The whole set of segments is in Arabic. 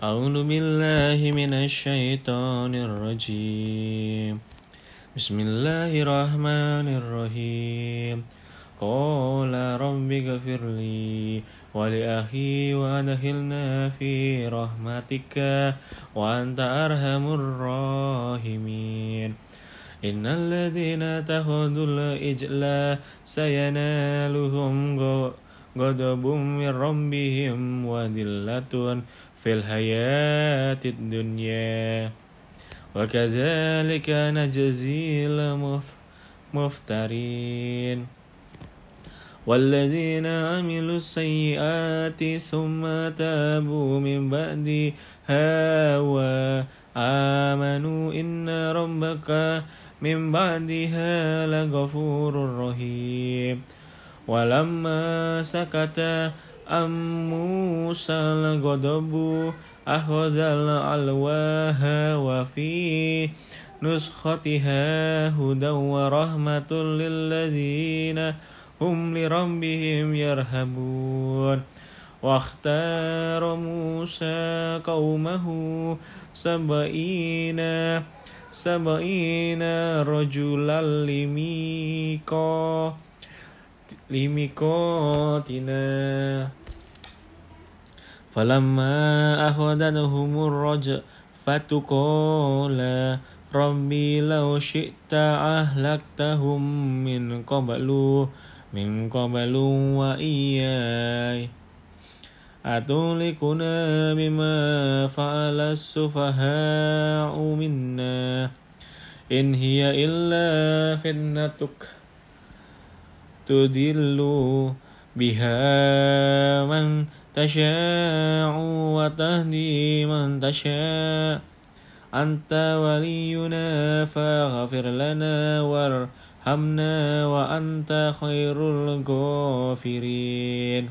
أعوذ بالله من الشيطان الرجيم. بسم الله الرحمن الرحيم. قال رب اغفر لي ولأخي وأدخلنا في رحمتك وأنت أرحم الراحمين. إن الذين اتخذوا الإجل سينالهم غضب من ربهم وذلة في الحياة الدنيا. وكذلك نجزي المفترين والذين عملوا السيئات ثم تابوا من بعدها وآمنوا إن ربك من بعدها لغفور رحيم. ولما سكت أم موسى الغضب أخذ الألواح وفي نسختها هدى ورحمة للذين هم لربهم يرهبون. واختار موسى قومه سبعين سبعين رجلا لميقات لميقاتنا. فلما أخذتهم الرجفة قال ربي لو شئت أهلكتهم من قبل من قبل وإياي. أتهلكنا بما فعل السفهاء منا. إن هي إلا فتنتك. تدل بها من تشاء وتهدي من تشاء. أنت ولينا فاغفر لنا وارحمنا وأنت خير الغافرين.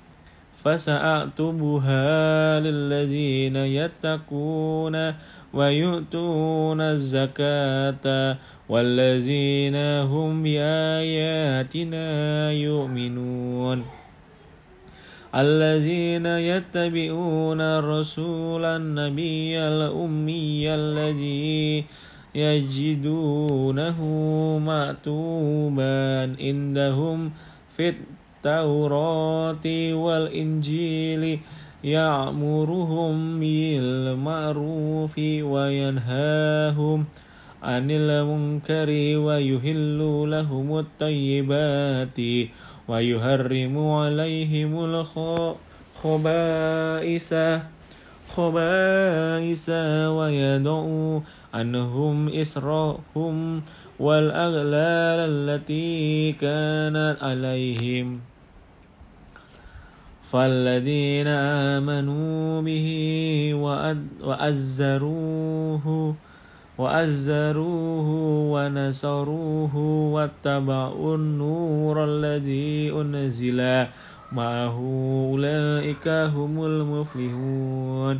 فسأكتبها للذين يتقون ويؤتون الزكاة والذين هم بآياتنا يؤمنون. الذين يتبعون الرسول النبي الأمي الذي يجدونه مكتوبا عندهم في التوراة والإنجيل يأمرهم بالمعروف وينهاهم عن المنكر ويهل لهم الطيبات ويهرم عليهم الخبائث خبائث ويدعو عنهم إسرهم والأغلال التي كانت عليهم. فالذين آمنوا به وأزروه وأزروه ونصروه واتبعوا النور الذي أنزل. معه أولئك هم المفلحون.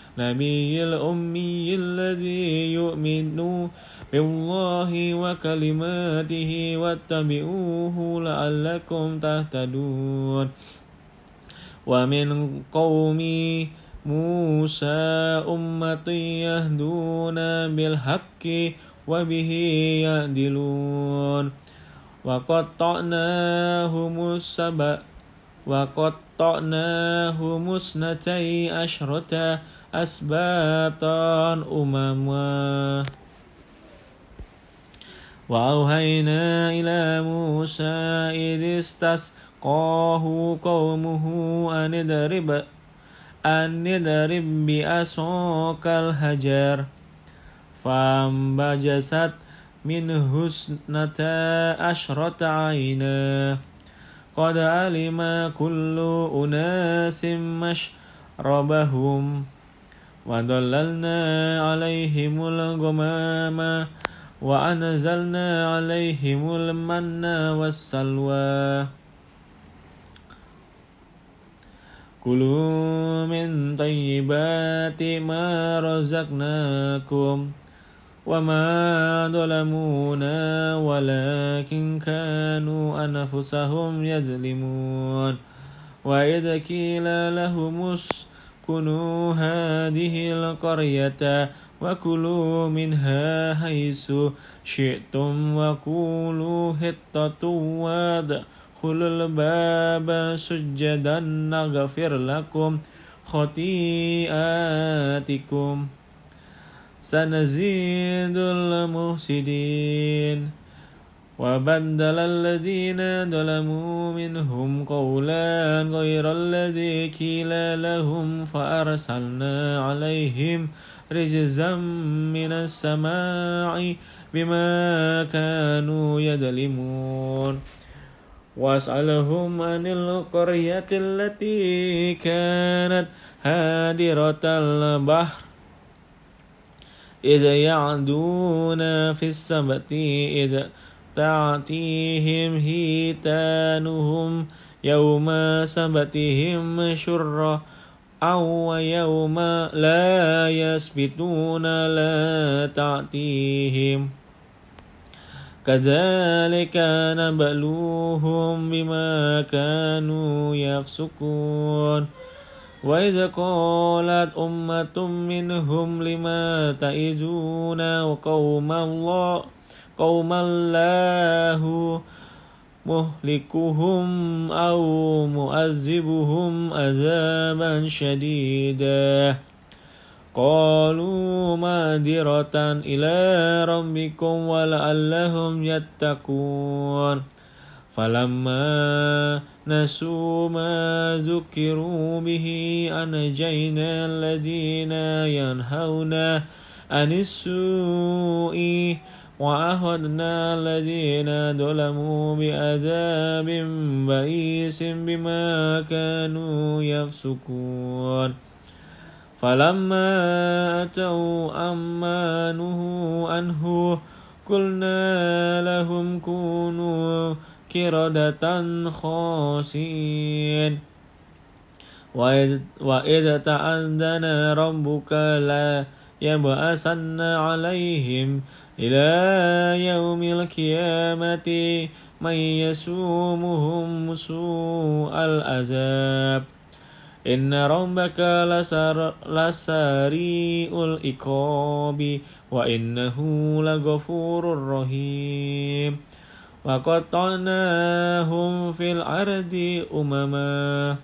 النبي الأمي الذي يؤمن بالله وكلماته واتبعوه لعلكم تهتدون. ومن قوم موسى أمتي يهدون بالحق وبه يعدلون. وقطعناهم السبع وقطعناهم اثنتي عشرة أسباطا أمما. وأوهينا إلى موسى إذ استسقى فلقاه قومه أن اضرب أن اضرب بعصاك الحجر. فانبجست منه اثنتا عشرة عينا. قد علم كل أناس مشربهم وظللنا عليهم الغمام وأنزلنا عليهم المن والسلوى كلوا من طيبات ما رزقناكم وما ظلمونا ولكن كانوا أنفسهم يظلمون وإذا قيل لهم اسكنوا هذه القرية وكلوا منها حيث شئتم وقولوا حطة وادخلوا الباب سجدا نغفر لكم خطيئاتكم سنزيد المفسدين. وبدل الذين ظلموا منهم قولا غير الذي قيل لهم فأرسلنا عليهم رجزا من السماء بما كانوا يظلمون. واسألهم عن القرية التي كانت هادرة البحر إذ يعدون في السبت إذ تأتيهم هيتانهم يوم سبتهم شرًا أو يوم لا يسبتون لا تأتيهم كذلك نبلوهم بما كانوا يفسقون وإذا قالت أمة منهم لما تعزون وقوم الله قوم الله مهلكهم أو مؤذبهم عذابا شديدا. قالوا مادرة إلى ربكم ولعلهم يتقون. فلما نسوا ما ذكروا به أنجينا الذين ينهون عن السوء وأخذنا الذين ظلموا بعذاب بئيس بما كانوا يفسقون. فلما أتوا أمانه عنه قلنا لهم كونوا كردة خاسئين وإذ تأذن ربك لا يبأسن عليهم إلى يوم القيامة من يسومهم سوء العذاب. إن ربك لسر لسريع العقاب وإنه لغفور رحيم. وقطعناهم في الأرض أمما.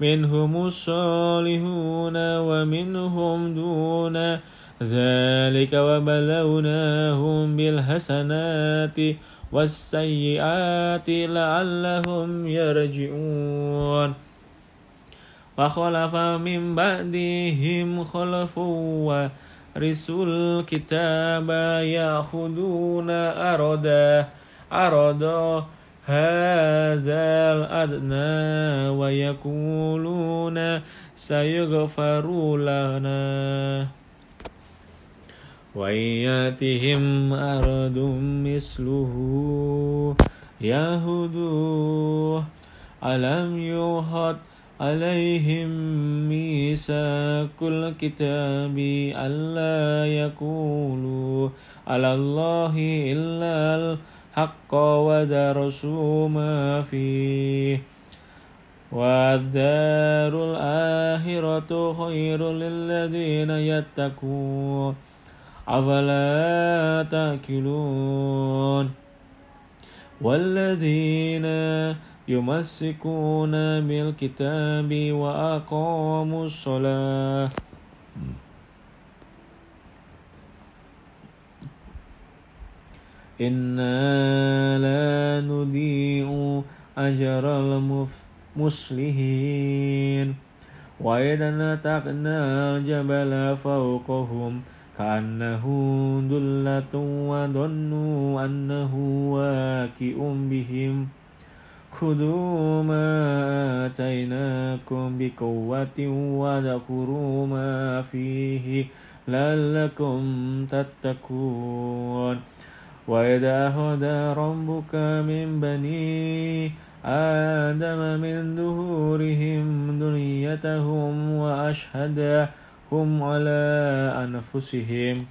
منهم الصالحون ومنهم دون ذلك وبلوناهم بالحسنات والسيئات لعلهم يرجعون. وخلف من بعدهم خلف ورثوا الكتاب يأخذون أردا أردا هذا الأدنى ويقولون سيغفر لنا. وإن أرض مثله يهدوه. ألم يوحد عليهم ميثاق الكتاب ألا يقولوا على الله إلا الحق ودرسوا ما فيه. والدار الآخرة خير للذين يتقون. أفلا تأكلون؟ والذين يمسكون بالكتاب وأقاموا الصلاة. إنا لا نضيع أجر المصلحين وإذا نتقنا الجبل فوقهم كأنه دلة وظنوا أنه واكئ بهم. خذوا ما آتيناكم بقوة وذكروا ما فيه لعلكم تتقون. وإذا أخذ ربك من بني آدم من ظهورهم ذريتهم وأشهدهم على أنفسهم.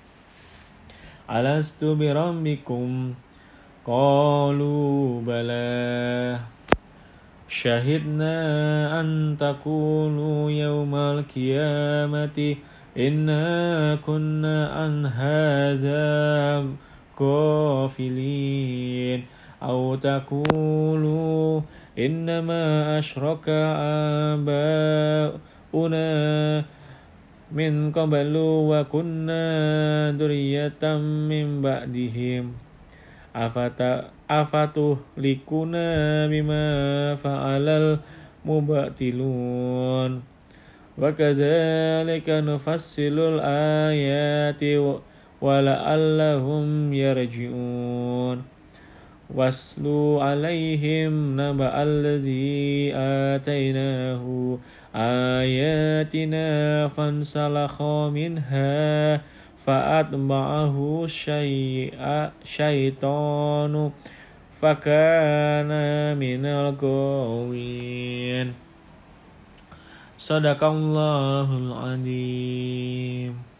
ألست بربكم؟ قالوا بلى. شهدنا أن تقولوا يوم القيامة إنا كنا عن هذا غافلين أو تقولوا إنما أشرك آباؤنا من قبل وكنا ذرية من بعدهم. أفتهلكنا بما فعل المبتلون وكذلك نفصل الآيات ولعلهم يرجعون. واسلوا عليهم نبأ الذي آتيناه آياتنا فانسلخ منها فأتبعه الشيطان فكان من الغاوين صدق الله العظيم.